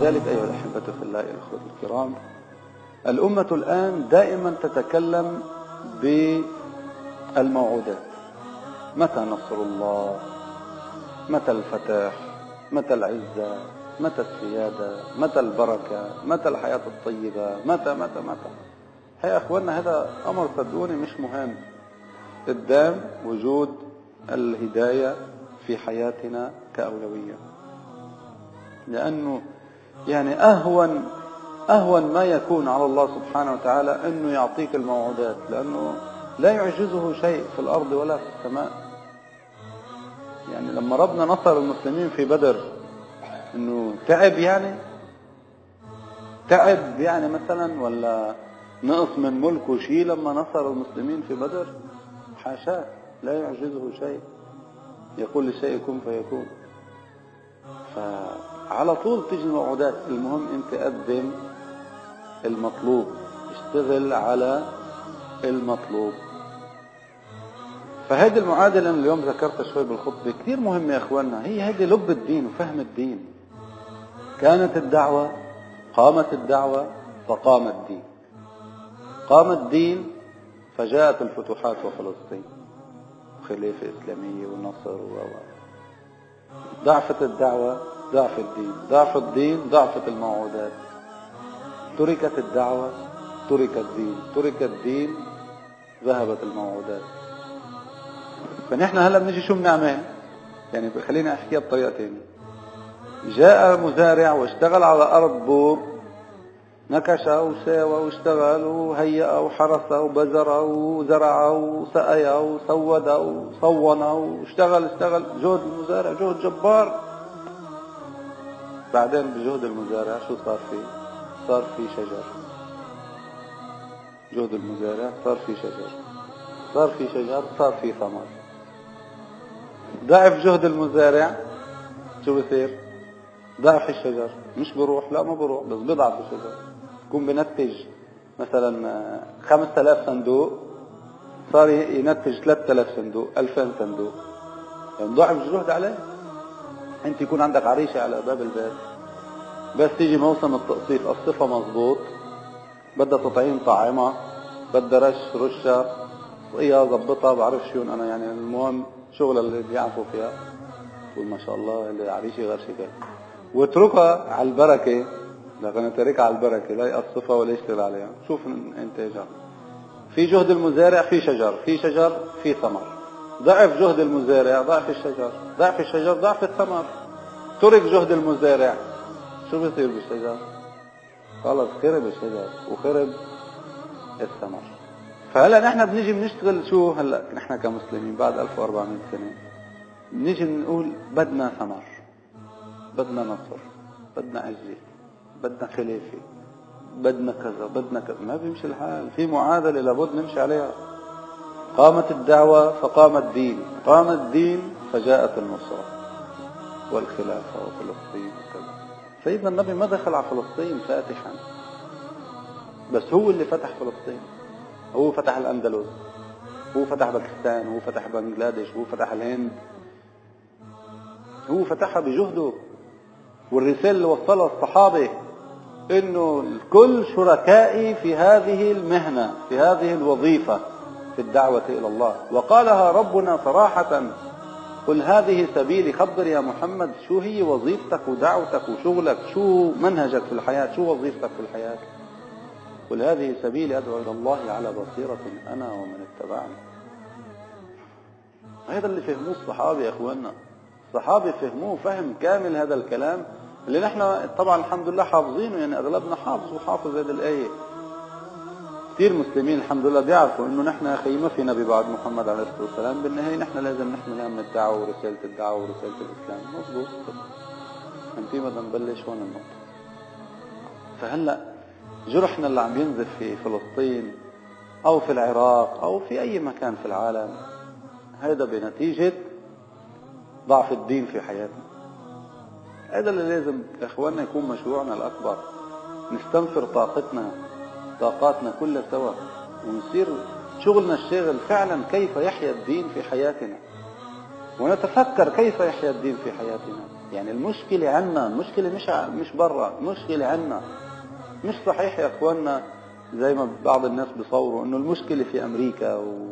ذلك أيها الأحبة في الله الأخوة الكرام. الأمة الآن دائما تتكلم بالموعودات. متى نصر الله؟ متى الفتح؟ متى العزة؟ متى السيادة؟ متى البركة؟ متى الحياة الطيبة؟ متى متى متى؟ هيا أخوانا هذا أمر صدقوني مش مهم. قدام وجود الهداية في حياتنا كأولوية. لأنه يعني أهون أهون ما يكون على الله سبحانه وتعالى أنه يعطيك الموعودات لأنه لا يعجزه شيء في الأرض ولا في السماء. يعني لما ربنا نصر المسلمين في بدر إنه تعب يعني؟ تعب يعني مثلا ولا نقص من ملكه شيء لما نصر المسلمين في بدر؟ حاشاه لا يعجزه شيء. يقول للشيء كن فيكون. فعلى طول تجي الموعودات. المهم انت قدم المطلوب. اشتغل على المطلوب. فهذه المعادلة اللي اليوم ذكرتها شوي بالخطبة كثير مهمة يا إخواننا. هي هذه لب الدين وفهم الدين. كانت الدعوة قامت الدعوة فقام الدين. قام الدين فجاءت الفتوحات وفلسطين. خلافة إسلامية والنصر و. ضعفت الدعوة ضعف الدين. ضعف الدين ضعفت الموعودات. تركت الدعوة ترك الدين. ترك الدين ذهبت الموعودات. فنحن هلا بنجي شو بنعمل؟ يعني خليني احكيها بطريقة ثانية جاء مزارع واشتغل على أرض بور نكش وساوى واشتغل وهيأ وحرس وبذر وزرع وسقى وسود وصون واشتغل اشتغل جهد المزارع جهد جبار. بعدين بجهد المزارع شو صار فيه صار في شجر. جهد المزارع صار في شجر. صار في شجر صار في ثمر. ضعف جهد المزارع شو بصير؟ ضعف الشجر. مش بروح لا ما بروح بس بضعف الشجر. يكون بنتج مثلا 5000 صندوق صار ينتج 3000 صندوق 2000 صندوق. يعني ضعف الجهد عليه. انت يكون عندك عريشة على باب البيت بس تيجي موسم التقصيف قصفها مظبوط. بدها تطعيم طعمها بدها رش رشة. وإياها ظبطها بعرف شو أنا يعني. المهم شغلة اللي بيعرفوا فيها. تقول ما شاء الله اللي عريشي غير شكل واتركها على البركة. لكن تركها على البركة. لا يقصفها ولا يشتغل عليها. شوف انتاجها. في جهد المزارع في شجر. في شجر في ثمر. ضعف جهد المزارع ضعف الشجر ضعف الشجر ضعف الثمر. ترك جهد المزارع. شو بيصير بالشجر؟ خلص خرب الشجر وخرب الثمر. فهلا نحن بنيجي بنشتغل شو هلا نحن كمسلمين بعد 1400 سنة بنيجي بنقول بدنا ثمر بدنا نصر بدنا عزه بدنا خلافة بدنا كذا بدنا كذا. ما بيمشي الحال. في معادلة لابد نمشي عليها. قامت الدعوة فقام الدين قام الدين فجاءت النصرة والخلافة وفلسطين وكذا. سيدنا النبي ما دخل على فلسطين فاتحا. بس هو اللي فتح فلسطين. هو فتح الأندلس. هو فتح باكستان. هو فتح بنغلاديش. هو فتح الهند. هو فتحها بجهده. والرسالة اللي وصلها الصحابة إنه الكل شركائي في هذه المهنة في هذه الوظيفة في الدعوة إلى الله. وقالها ربنا صراحة قل هذه سبيلي خبر يا محمد شو هي وظيفتك ودعوتك وشغلك؟ شو منهجك في الحياة؟ شو وظيفتك في الحياة؟ قل هذه سبيلي أدعو إلى الله على بصيرة أنا ومن اتبعني. هذا اللي فهموه الصحابة يا أخوانا الصحابة فهموه فهم كامل هذا الكلام اللي نحن طبعا الحمد لله حافظينه يعني أغلبنا حافظ وحافظ هذه الآية. كثير مسلمين الحمد لله بيعرفوا إنه نحن أخي ما في نبي بعد محمد عليه الصلاة والسلام. بالنهاية نحن لازم نحمل هم الدعوة ورسالة الدعوة ورسالة الإسلام. مضبوط انت بدنا نبلش هون النقطة. فهلأ جرحنا اللي عم ينزف في فلسطين أو في العراق أو في أي مكان في العالم هذا بنتيجة ضعف الدين في حياتنا. هذا اللي لازم إخواننا يكون مشروعنا الأكبر. نستنفر طاقتنا طاقاتنا كلها سوا ونصير شغلنا الشاغل فعلا كيف يحيا الدين في حياتنا. ونتفكر كيف يحيا الدين في حياتنا. يعني المشكلة عنا المشكلة مش مش برا المشكلة عنا. مش صحيح يا إخواننا زي ما بعض الناس بيصوروا إنه المشكلة في أمريكا و...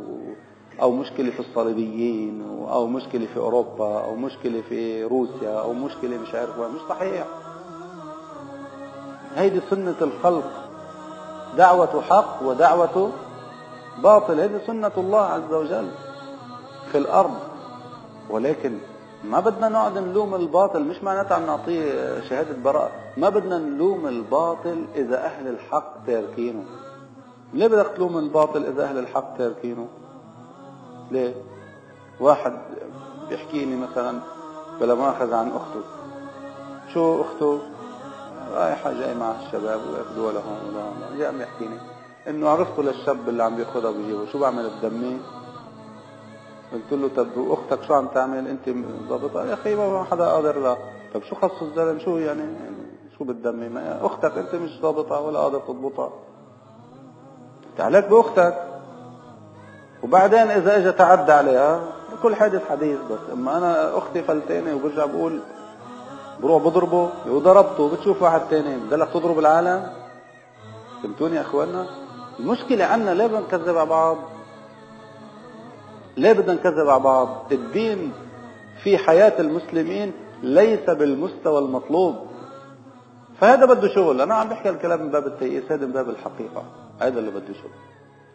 أو مشكلة في الصليبيين أو مشكلة في أوروبا أو مشكلة في روسيا أو مشكلة مش عارف مش صحيح. هيدي سنة الخلق. دعوة حق ودعوة باطل هذه سنة الله عز وجل في الأرض. ولكن ما بدنا نقعد نلوم الباطل مش معناتها عم نعطيه شهادة براءة. ما بدنا نلوم الباطل إذا أهل الحق تاركينه. ليه بدك تلوم الباطل إذا أهل الحق تاركينه؟ ليه؟ واحد بيحكيني مثلا بلا مؤاخذة عن أخته. شو أخته؟ رايحة جاي مع الشباب وياخذوها لهون ولهون جاء عم يحكيني. إنه عرفته للشاب اللي عم بياخذها وبيجيبه. شو بعمل بدمي؟ قلت له طب وأختك شو عم تعمل؟ أنت ضابطها يا أخي ما حدا قادر لا. طب شو خص الزلم شو يعني؟ شو بتدمي ما أختك أنت مش ضابطها ولا قادر تضبطها. تعلق بأختك. وبعدين إذا اجى تعدى عليها كل حادث حديث بس. أما أنا أختي فلتاني وبرجع بقول بروح بضربه وضربته بتشوف واحد تاني. بدلك تضرب العالم. فهمتوني يا اخوانا المشكلة عنا ليه بدنا نكذب على بعض. ليه بدنا نكذب على بعض. الدين في حياة المسلمين ليس بالمستوى المطلوب. فهذا بده شغل. أنا عم بحكي الكلام من باب التيئيس هذا من باب الحقيقة. هذا اللي بده شغل.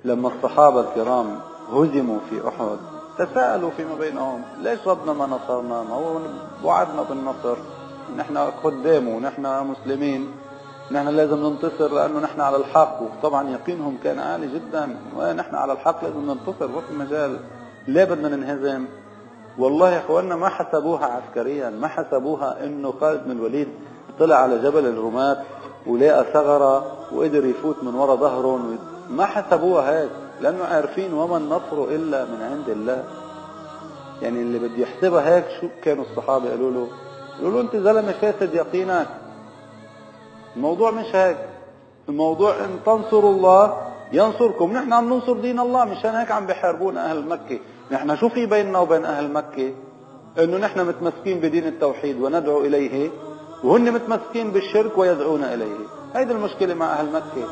لما الصحابة الكرام هزموا في أحد تساءلوا فيما بينهم. ليش ربنا ما نصرنا؟ ما هو وعدنا بالنصر. نحن خدامه ونحن مسلمين. نحن لازم ننتصر لأنه نحن على الحق. وطبعا يقينهم كان عالي جدا. ونحن على الحق لازم ننتصر. ما في مجال ليه بدنا ننهزم. والله يا إخواننا ما حسبوها عسكريا. ما حسبوها إنه خالد بن الوليد طلع على جبل الرماة ولقى ثغرة وقدر يفوت من وراء ظهرهم. ما حسبوها هيك. لأنه عارفين وما النصر إلا من عند الله. يعني اللي بده يحسبها هيك شو كانوا الصحابة قالوا له؟ يقولوا انت زلمه فاسد يقينك الموضوع مش هيك. الموضوع ان تنصروا الله ينصركم. نحن عم ننصر دين الله مشان هيك عم بحاربونا أهل مكة. نحن شو في بيننا وبين أهل مكة؟ إنه نحن متمسكين بدين التوحيد وندعو إليه وهن متمسكين بالشرك ويدعون إليه. هيدي المشكلة مع أهل مكة.